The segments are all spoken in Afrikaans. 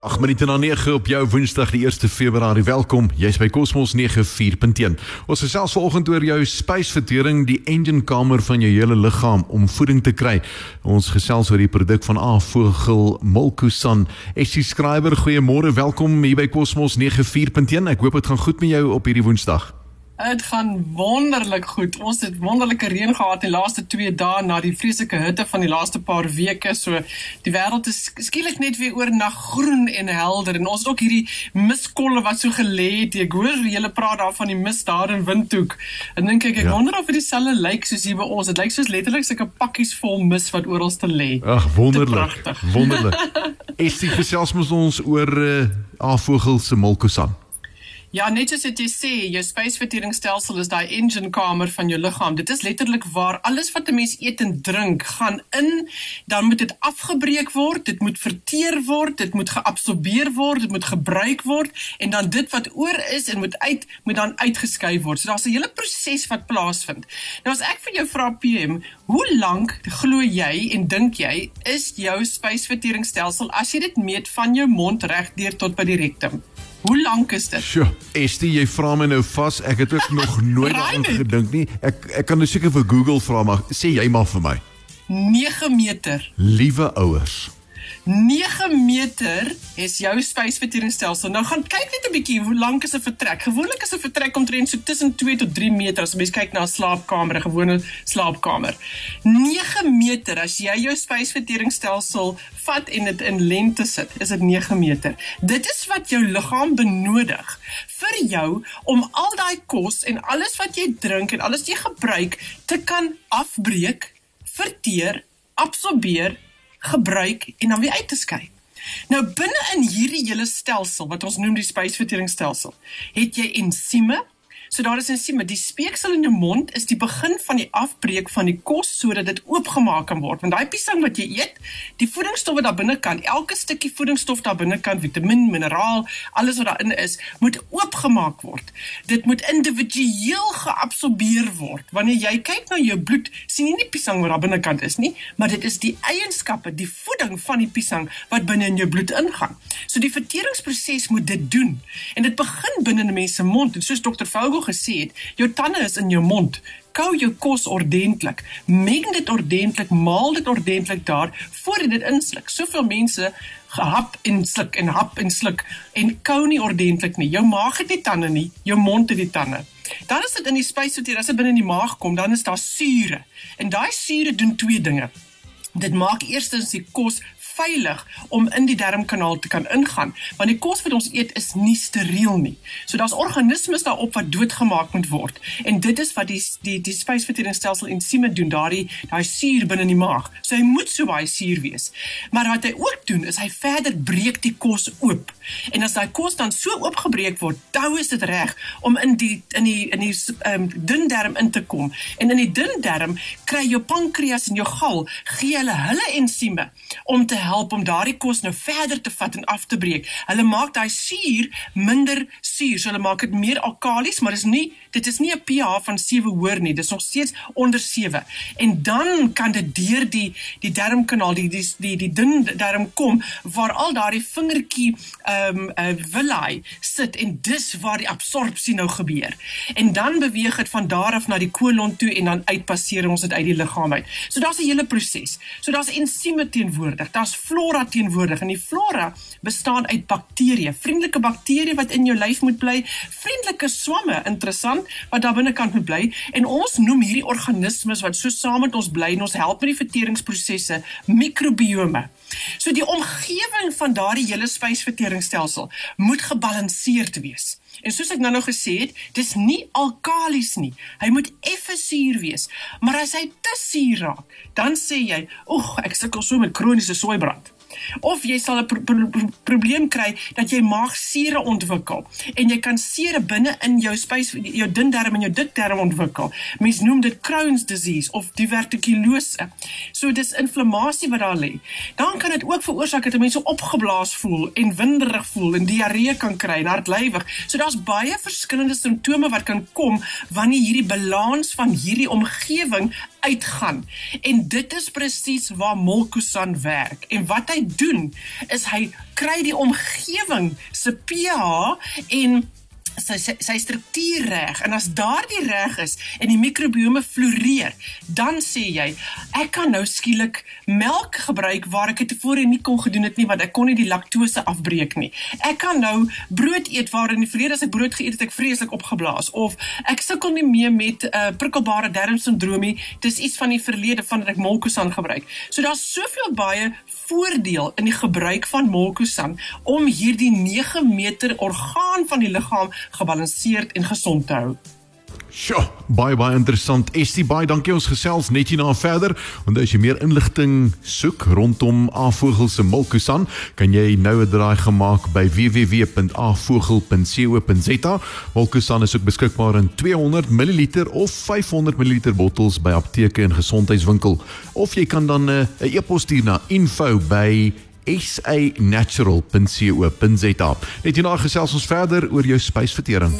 8 minute na 9 op jou Woensdag die 1 Februarie. Welkom. Jy's by Cosmos 94.1. Ons gesels vanoggend oor jou spysvertering, die engine kamer van jou hele liggaam om voeding te kry. Ons gesels oor die produk van Avogel Molkusan. Essie skrywer, goeiemôre. Welkom hier by Cosmos 94.1. Ek hoop dit gaan goed met jou op hierdie Woensdag. Dit gaan wonderlik goed. Ons het wonderlike reën gehad die laaste 2 dae na die vreeslike hitte van die laaste paar weke. So die wêreld is skielik net weer oor na groen en helder en ons het ook hierdie miskolle wat so gelê het. Ek hoor julle praat daar van die mis daar in Windhoek. En dink ek ek ja. wonder of dit dieselfde lyk soos hier by ons. Dit lyk soos letterlik sulke pakkies vol mis wat oral te lê. Ag wonderlik. Wonderlik. Is dit gesels met ons oor uh, Avogel se Molkosan? Ja, net soos jy sê, jou spysverteringsstelsel is daai engine kamer van jou liggaam. Dit is letterlik waar alles wat 'n mens eet en drink gaan in, dan moet dit afgebreek word, dit moet verteer word, dit moet geabsorbeer word, dit moet gebruik word en dan dit wat oor is en moet uit moet dan uitgeskei word. So daar's 'n hele proses wat plaasvind. Nou as ek vir jou vra PM, hoe lank glo jy en dink jy is jou spysverteringsstelsel as jy dit meet van jou mond reg deur tot by die rektum? Hoe lank is dit? Sjoe, Estie, jy vra my nou vas. Ek het ook nog nooit daaraan gedink nie. Ek ek kan nou seker vir Google vra maar sê jy maar vir my. 9 meter. Liewe ouers. 9 meter is jou spysverteringsstelsel. Nou gaan kyk net 'n bietjie hoe lank is 'n vertrek. Gewoonlik is 'n vertrek omtrent so tussen 2 tot 3 meter as mens kyk na 'n slaapkamer, 'n gewone slaapkamer. 9 meter as jy jou spysverteringsstelsel vat en dit in lengte sit, is dit 9 meter. Dit is wat jou liggaam benodig vir jou om al daai kos en alles wat jy drink en alles wat jy gebruik te kan afbreek, verteer, absorbeer gebruik en dan weer uit te skei. Nou binne in hierdie hele stelsel wat ons noem die spysverteringsstelsel, het jy ensieme So daar is ensieme. Die speeksel in jou mond is die begin van die afbreek van die kos sodat dit oopgemaak kan word. Want daai piesang wat jy eet, die voedingsstowwe daar binne kan, elke stukkie voedingsstof daar binne kan, vitamien, mineraal, alles wat daarin is, moet oopgemaak word. Dit moet individueel geabsorbeer word. Wanneer jy kyk na jou bloed, sien jy nie piesang wat daar binnekant is nie, maar dit is die eienskappe, die voeding van die piesang wat binne in jou bloed ingaan. So die verteringsproses moet dit doen. En dit begin binne 'n mens se mond en soos dokter Vogel Hugo gesê het, jou tande is in jou mond. Kou jou kos ordentlik. Meng dit ordentlik, maal dit ordentlik daar voor jy dit insluk. Soveel mense gehap en sluk en hap en sluk en kou nie ordentlik nie. Jou maag het nie tande nie, jou mond het die tande. Dan as dit in die spysvertering, as dit binne in die maag kom, dan is daar sure. En daai sure doen twee dinge. Dit maak eerstens die kos veilig om in die darmkanaal te kan ingaan want die kos wat ons eet is nie steriel nie. So daar's organismes daarop wat doodgemaak moet word en dit is wat die die die spysverteringsstelsel ensieme doen daardie daai suur binne in die maag. So hy moet so baie suur wees. Maar wat hy ook doen is hy verder breek die kos oop. En as daai kos dan so oopgebreek word, dan is dit reg om in die in die in die um, dun darm in te kom. En in die dun darm kry jou pankreas en jou gal gee hulle hulle ensieme om te help om daardie kos nou verder te vat en af te breek. Hulle maak daai suur minder suur. So hulle maak dit meer alkalies, maar dis nie dit is nie 'n pH van 7 hoër nie. Dis nog steeds onder 7. En dan kan dit deur die die darmkanaal, die die die, die dun darm kom waar al daardie vingertjie ehm um, uh, villi sit en dis waar die absorpsie nou gebeur. En dan beweeg dit van daar af na die kolon toe en dan uitpasseer ons dit uit die liggaam uit. So daar's 'n hele proses. So daar's ensieme teenwoordig. Daar's flora teenwoordig en die flora bestaan uit bakterieë, vriendelike bakterieë wat in jou lyf moet bly, vriendelike swamme, interessant, wat daar binnekant moet bly en ons noem hierdie organismes wat so saam met ons bly en ons help met die verteringsprosesse mikrobiome. So die omgewing van daardie hele spysverteringsstelsel moet gebalanseerd wees. En soos ek nou nou gesê het, dis nie alkalies nie. Hy moet effe suur wees. Maar as hy te suur raak, dan sê jy, "Oeg, ek sukkel so met kroniese soeibrand." Of jy sal 'n pro pro probleem kry dat jy maagsure ontwikkel en jy kan sure binne in jou spys jou dun darm en jou dik darm ontwikkel. Mense noem dit Crohn's disease of divertikulose. So dis inflammasie wat daar lê. Dan kan dit ook veroorsaak dat mense opgeblaas voel en winderig voel en diarree kan kry en hartlywig. So daar's baie verskillende simptome wat kan kom wanneer hierdie balans van hierdie omgewing uitgaan. En dit is presies waar Molkusan werk. En wat hy doen is hy kry die omgewing se pH en sy sy, sy struktuur reg en as daardie reg is en die mikrobiome floreer, dan sê jy, ek kan nou skielik melk gebruik waar ek dit tevore nie kon gedoen het nie want ek kon nie die laktose afbreek nie. Ek kan nou brood eet waar in die verlede as ek brood geëet het ek vreeslik opgeblaas of ek sukkel nie meer met 'n uh, prikkelbare darmsindroom nie. Dis iets van die verlede vandat ek Molkosan gebruik. So daar's soveel baie voordeel in die gebruik van Molkosan om hierdie 9 meter orgaan van die liggaam gebalanseerd en gesond te hou. Sjoe, baie baie interessant. Estie, baie dankie ons gesels net hierna verder. Want as jy meer inligting soek rondom Avogel se Molkosan, kan jy nou 'n draai gemaak by www.avogel.co.za. Molkosan is ook beskikbaar in 200 ml of 500 ml bottels by apteke en gesondheidswinkel. Of jy kan dan eh, 'n uh, e-pos stuur na info@ sanatural.co.za. Net hierna gesels ons verder oor jou spysvertering.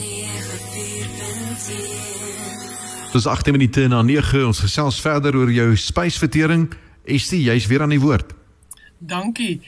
Dis 8 minute na 9. Ons gesels verder oor jou spysvertering. Estie, jy's weer aan die woord. Dankie.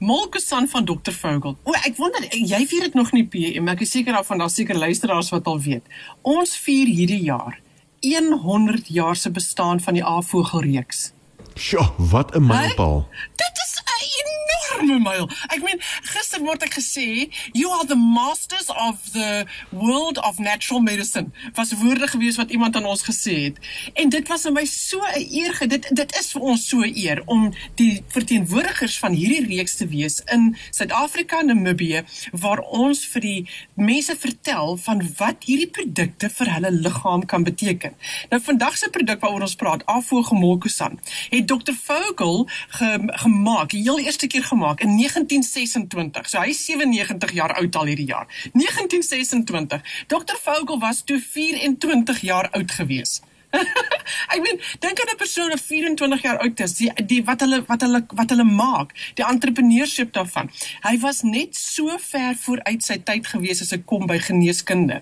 Molkesan van Dr. Vogel. O, ek wonder jy vier dit nog nie PM, ek is seker daarvan daar seker luisteraars wat al weet. Ons vier hierdie jaar 100 jaar se bestaan van die A-vogelreeks. Sjoe, wat 'n mylpaal. Dit is 'n enorme myl. Ek meen, gister word ek gesê, you are the masters of the world of natural medicine. Was woorde gewees wat iemand aan ons gesê het. En dit was vir my so 'n eer. Dit dit is vir ons so 'n eer om die verteenwoordigers van hierdie reeks te wees in Suid-Afrika en Namibië waar ons vir die mense vertel van wat hierdie produkte vir hulle liggaam kan beteken. Nou vandag se produk waaroor ons praat, Afogomolkusan, het Dr. Vogel ge, gemaak, die heel eerste keer gemaak in 1926. So hy is 97 jaar oud al hierdie jaar. 1926. Dr. Vogel was toe 24 jaar oud gewees. ek meen, dink aan 'n persoon wat 24 jaar oud is, die die wat hulle wat hulle wat hulle maak, die entrepreneurship daarvan. Hy was net so ver vooruit sy tyd gewees as dit kom by geneeskunde.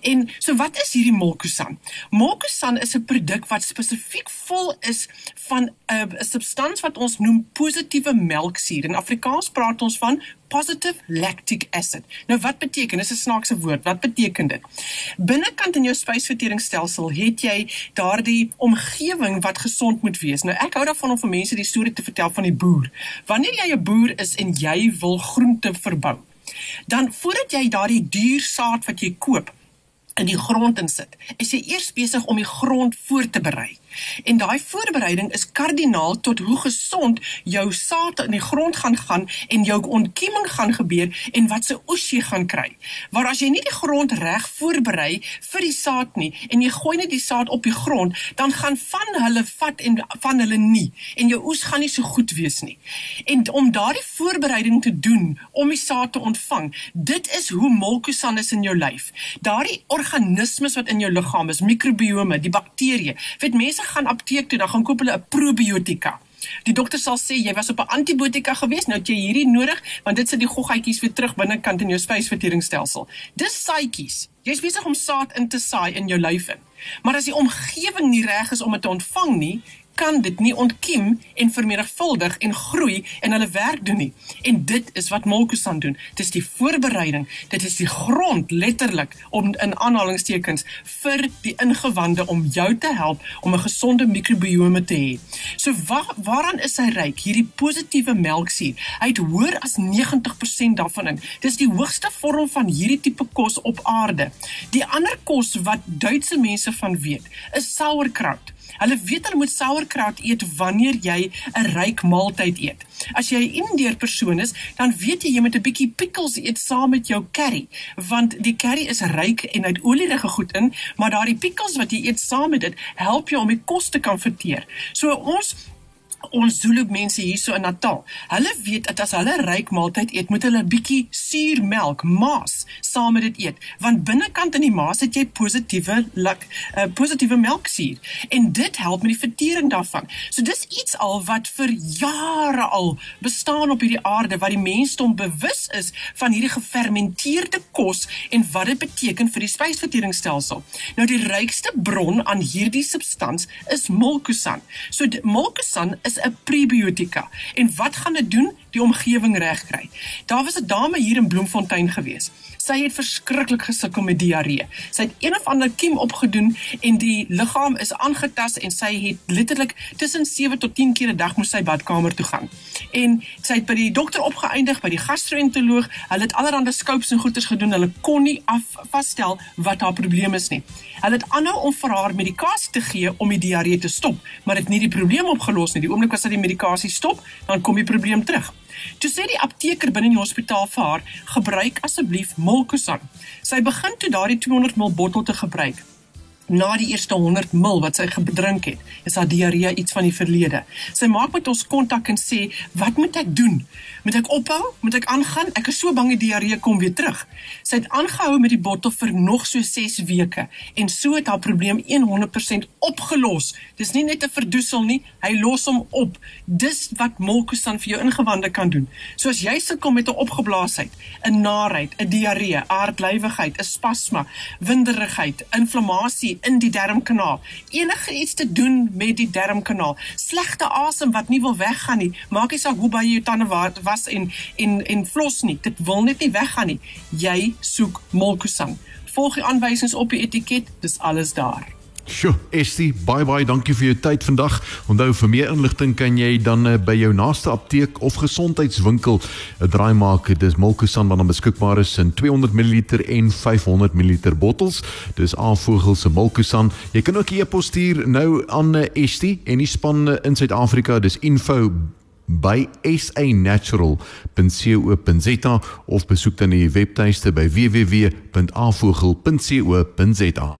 En so wat is hierdie Molkusan? Molkusan is 'n produk wat spesifiek vol is van 'n uh, substans wat ons noem positiewe melksuur. In Afrikaans praat ons van positive lactic acid. Nou wat beteken? Dis 'n snaakse woord. Wat beteken dit? Binnekant in jou spysverteringsstelsel het jy daardie omgewing wat gesond moet wees. Nou ek hou daarvan om vir mense die storie te vertel van die boer. Wanneer jy 'n boer is en jy wil groente verbou, dan voordat jy daardie duur saad wat jy koop in die grond insit, is jy eers besig om die grond voor te berei. En daai voorbereiding is kardinaal tot hoe gesond jou saad in die grond gaan gaan en jou ontkieming gaan gebeur en wat se oes jy gaan kry. Maar as jy nie die grond reg voorberei vir die saad nie en jy gooi net die saad op die grond, dan gaan van hulle vat en van hulle nie en jou oes gaan nie so goed wees nie. En om daardie voorbereiding te doen om die saad te ontvang, dit is hoe molkusan is in jou lyf. Daardie organismes wat in jou liggaam is, mikrobiome, die bakterieë. Weet mense mense gaan apteek toe, dan gaan koop hulle 'n probiotika. Die dokter sal sê jy was op 'n antibiotika gewees, nou het jy hierdie nodig want dit sit die goggetjies weer terug binnekant in jou spysverteringsstelsel. Dis saaitjies. Jy's besig om saad in te saai in jou lyf in. Maar as die omgewing nie reg is om dit te ontvang nie, kan dit nie ontkiem en vermenigvuldig en groei en hulle werk doen nie. En dit is wat Molkusan doen. Dit is die voorbereiding. Dit is die grond letterlik om in aanhalingstekens vir die ingewande om jou te help om 'n gesonde mikrobiome te hê. So wa waaraan is hy ryk? Hierdie positiewe melksuur. Hy het hoër as 90% daarvan in. Dis die hoogste vorm van hierdie tipe kos op aarde. Die ander kos wat Duitse mense van weet, is sauerkraut. Hulle weet hulle moet sauerkraut eet wanneer jy 'n ryk maaltyd eet. As jy 'n Indeer persoon is, dan weet jy jy moet 'n bietjie pickles eet saam met jou curry, want die curry is ryk en uit olierige goed in, maar daardie pickles wat jy eet saam met dit, help jou om die kos te kan verteer. So ons ons Zulu mense hierso in Natal. Hulle weet dat as hulle ryk maaltyd eet, moet hulle 'n bietjie suurmelk, maas, saam met dit eet, want binnekant in die maas het jy positiewe luk, uh, positiewe melksuur en dit help met die vertering daarvan. So dis iets al wat vir jare al bestaan op hierdie aarde wat die mensdom bewus is van hierdie gefermenteerde kos en wat dit beteken vir die spysverteringsstelsel. Nou die rykste bron aan hierdie substans is molkusan. So molkusan is 'n prebiotika. En wat gaan dit doen? Die omgewing regkry. Daar was 'n dame hier in Bloemfontein gewees. Sy het verskriklik gesukkel met diarree. Sy het een of ander kiem opgedoen en die liggaam is aangetast en sy het letterlik tussen 7 tot 10 keer 'n dag moes sy badkamer toe gaan. En sy het by die dokter opgeëindig by die gastroenteroloog. Hulle het allerlei scopes en goeters gedoen. Hulle kon nie af vasstel wat haar probleem is nie. Hulle het aanhou om vir haar medikasie te gee om die diarree te stop, maar dit het nie die probleem opgelos nie. Die oomblik as sy die medikasie stop, dan kom die probleem terug. Toe sê die apteker binne in die hospitaal vir haar: "Gebruik asseblief Molkosan." Sy begin toe daardie 200 ml bottel te gebruik na die eerste 100 ml wat sy gedrink het, is haar diarree iets van die verlede. Sy maak met ons kontak en sê, "Wat moet ek doen? Moet ek ophou? Moet ek aangaan? Ek is so bang die diarree kom weer terug." Sy het aangehou met die bottel vir nog so 6 weke en so het haar probleem 100% opgelos. Dis nie net 'n verdoesel nie, hy los hom op. Dis wat Molkosan vir jou ingewande kan doen. So as jy sukkel met 'n opgeblaasheid, 'n naarheid, 'n diarree, 'n hartlywigheid, 'n spasma, winderigheid, inflammasie in die darmkanaal. Enige iets te doen met die darmkanaal. Slegte asem wat nie wil weggaan nie. Maak nie saak hoe baie jy tande was en en en flos nie. Dit wil net nie weggaan nie. Jy soek Molkusang. Volg die aanwysings op die etiket. Dis alles daar. Sjoe, Estie, bye bye, dankie vir jou tyd vandag. Onthou vir meer inligting kan jy dan uh, by jou naaste apteek of gesondheidswinkel 'n uh, draai maak. Dis Molkusan wat dan beskikbaar is in 200 ml en 500 ml bottels. Dis Aanvogel se Molkusan. Jy kan ook 'n e-pos stuur nou aan uh, Estie en die span uh, in Suid-Afrika. Dis info by sanatural.co.za of besoek dan die webtuiste by www.avogel.co.za